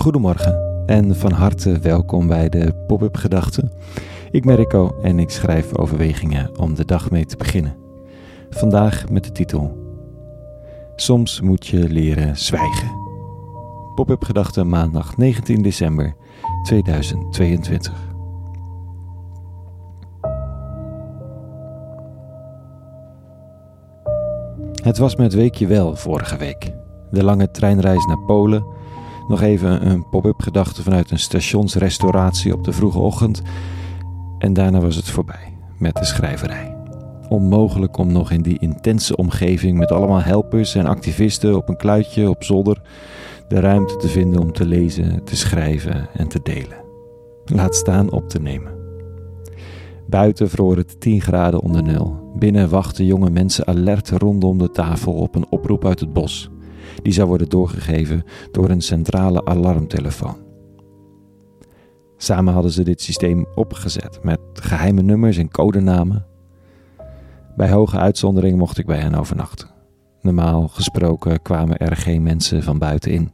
Goedemorgen en van harte welkom bij de Pop-up Gedachten. Ik ben Rico en ik schrijf overwegingen om de dag mee te beginnen. Vandaag met de titel Soms moet je leren zwijgen. Pop-up Gedachten maandag 19 december 2022. Het was met weekje wel vorige week. De lange treinreis naar Polen. Nog even een pop-up gedachte vanuit een stationsrestauratie op de vroege ochtend. En daarna was het voorbij met de schrijverij. Onmogelijk om nog in die intense omgeving met allemaal helpers en activisten op een kluitje op zolder de ruimte te vinden om te lezen, te schrijven en te delen. Laat staan op te nemen. Buiten vroor het 10 graden onder nul. Binnen wachten jonge mensen alert rondom de tafel op een oproep uit het bos. Die zou worden doorgegeven door een centrale alarmtelefoon. Samen hadden ze dit systeem opgezet met geheime nummers en codenamen. Bij hoge uitzondering mocht ik bij hen overnachten. Normaal gesproken kwamen er geen mensen van buiten in.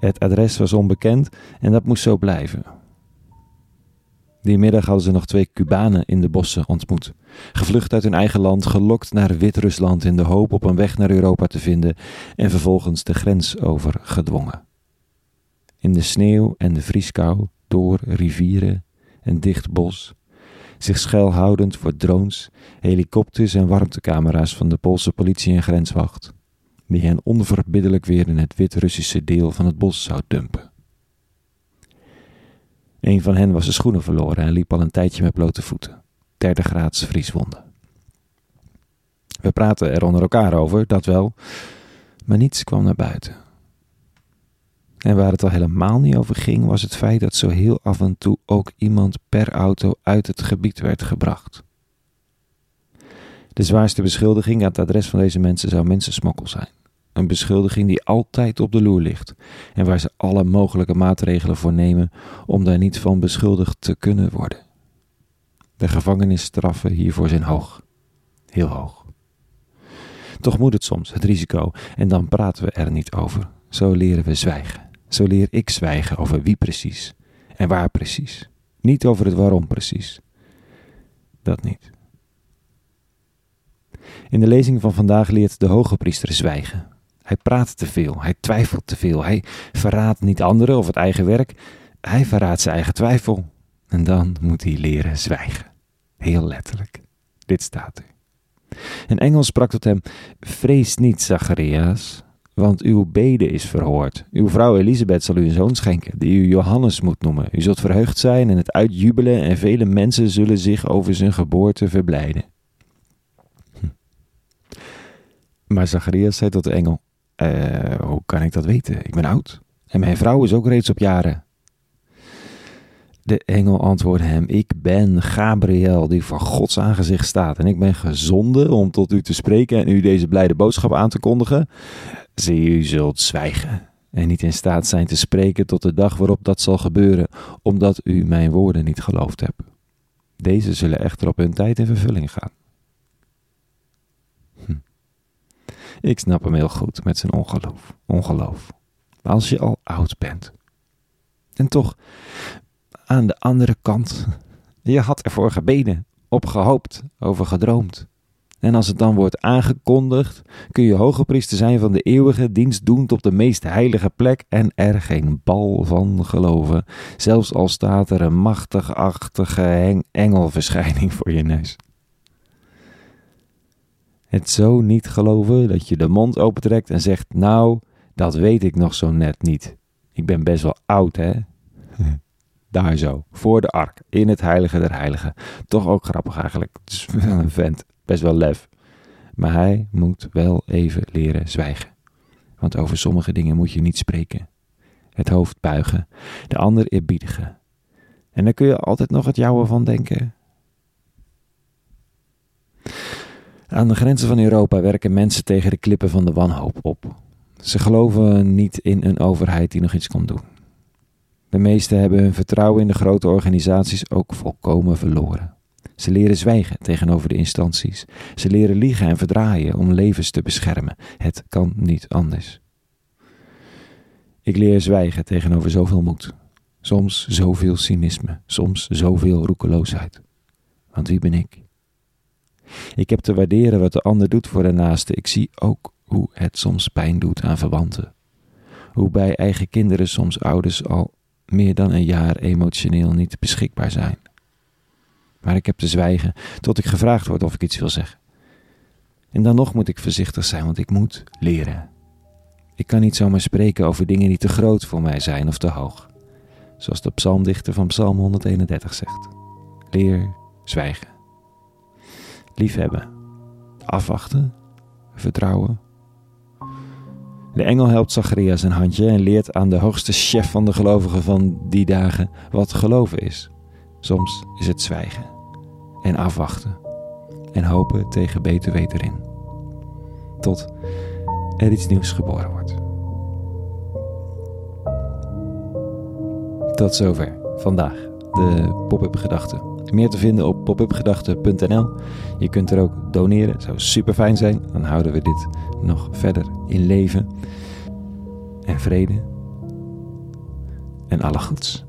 Het adres was onbekend en dat moest zo blijven. Die middag hadden ze nog twee Cubanen in de bossen ontmoet. Gevlucht uit hun eigen land, gelokt naar Wit-Rusland in de hoop op een weg naar Europa te vinden en vervolgens de grens over gedwongen. In de sneeuw en de vrieskou, door rivieren en dicht bos, zich schuilhoudend voor drones, helikopters en warmtecamera's van de Poolse politie en grenswacht, die hen onverbiddelijk weer in het Wit-Russische deel van het bos zou dumpen. Een van hen was zijn schoenen verloren en liep al een tijdje met blote voeten. Derde graads vrieswonden. We praten er onder elkaar over, dat wel, maar niets kwam naar buiten. En waar het al helemaal niet over ging, was het feit dat zo heel af en toe ook iemand per auto uit het gebied werd gebracht. De zwaarste beschuldiging aan het adres van deze mensen zou mensensmokkel zijn. Een beschuldiging die altijd op de loer ligt en waar ze alle mogelijke maatregelen voor nemen om daar niet van beschuldigd te kunnen worden. De gevangenisstraffen hiervoor zijn hoog. Heel hoog. Toch moet het soms, het risico, en dan praten we er niet over. Zo leren we zwijgen. Zo leer ik zwijgen over wie precies en waar precies. Niet over het waarom precies. Dat niet. In de lezing van vandaag leert de hoge priester zwijgen. Hij praat te veel, hij twijfelt te veel, hij verraadt niet anderen of het eigen werk, hij verraadt zijn eigen twijfel. En dan moet hij leren zwijgen. Heel letterlijk. Dit staat er. Een engel sprak tot hem: Vrees niet, Zacharias, want uw bede is verhoord. Uw vrouw Elisabeth zal u een zoon schenken, die u Johannes moet noemen. U zult verheugd zijn en het uitjubelen, en vele mensen zullen zich over zijn geboorte verblijden. Hm. Maar Zacharias zei tot de engel: uh, hoe kan ik dat weten? Ik ben oud. En mijn vrouw is ook reeds op jaren. De engel antwoordde hem: Ik ben Gabriel, die voor Gods aangezicht staat. En ik ben gezonden om tot u te spreken en u deze blijde boodschap aan te kondigen. Zie, u zult zwijgen en niet in staat zijn te spreken tot de dag waarop dat zal gebeuren, omdat u mijn woorden niet geloofd hebt. Deze zullen echter op hun tijd in vervulling gaan. Ik snap hem heel goed met zijn ongeloof. ongeloof. Als je al oud bent. En toch, aan de andere kant, je had ervoor gebeden, op gehoopt, over gedroomd. En als het dan wordt aangekondigd, kun je hoge priester zijn van de eeuwige, dienstdoend op de meest heilige plek en er geen bal van geloven, zelfs al staat er een machtig-achtige engelverschijning voor je neus. Het zo niet geloven dat je de mond opentrekt en zegt: Nou, dat weet ik nog zo net niet. Ik ben best wel oud, hè? Daar zo, voor de ark, in het heilige der heiligen. Toch ook grappig eigenlijk. Het is wel een vent, best wel lef. Maar hij moet wel even leren zwijgen. Want over sommige dingen moet je niet spreken. Het hoofd buigen, de ander eerbiedigen. En dan kun je altijd nog het jouwe van denken. Aan de grenzen van Europa werken mensen tegen de klippen van de wanhoop op. Ze geloven niet in een overheid die nog iets kan doen. De meesten hebben hun vertrouwen in de grote organisaties ook volkomen verloren. Ze leren zwijgen tegenover de instanties. Ze leren liegen en verdraaien om levens te beschermen. Het kan niet anders. Ik leer zwijgen tegenover zoveel moed. Soms zoveel cynisme, soms zoveel roekeloosheid. Want wie ben ik? Ik heb te waarderen wat de ander doet voor de naaste. Ik zie ook hoe het soms pijn doet aan verwanten. Hoe bij eigen kinderen soms ouders al meer dan een jaar emotioneel niet beschikbaar zijn. Maar ik heb te zwijgen tot ik gevraagd word of ik iets wil zeggen. En dan nog moet ik voorzichtig zijn, want ik moet leren. Ik kan niet zomaar spreken over dingen die te groot voor mij zijn of te hoog. Zoals de psalmdichter van Psalm 131 zegt. Leer zwijgen. Liefhebben. Afwachten. Vertrouwen. De engel helpt Zacharias een handje en leert aan de hoogste chef van de gelovigen van die dagen wat geloven is. Soms is het zwijgen en afwachten en hopen tegen beter weten in. Tot er iets nieuws geboren wordt. Tot zover vandaag de pop-up gedachten. Meer te vinden op popupgedachten.nl. Je kunt er ook doneren, zou super fijn zijn. Dan houden we dit nog verder in leven en vrede en alle goeds.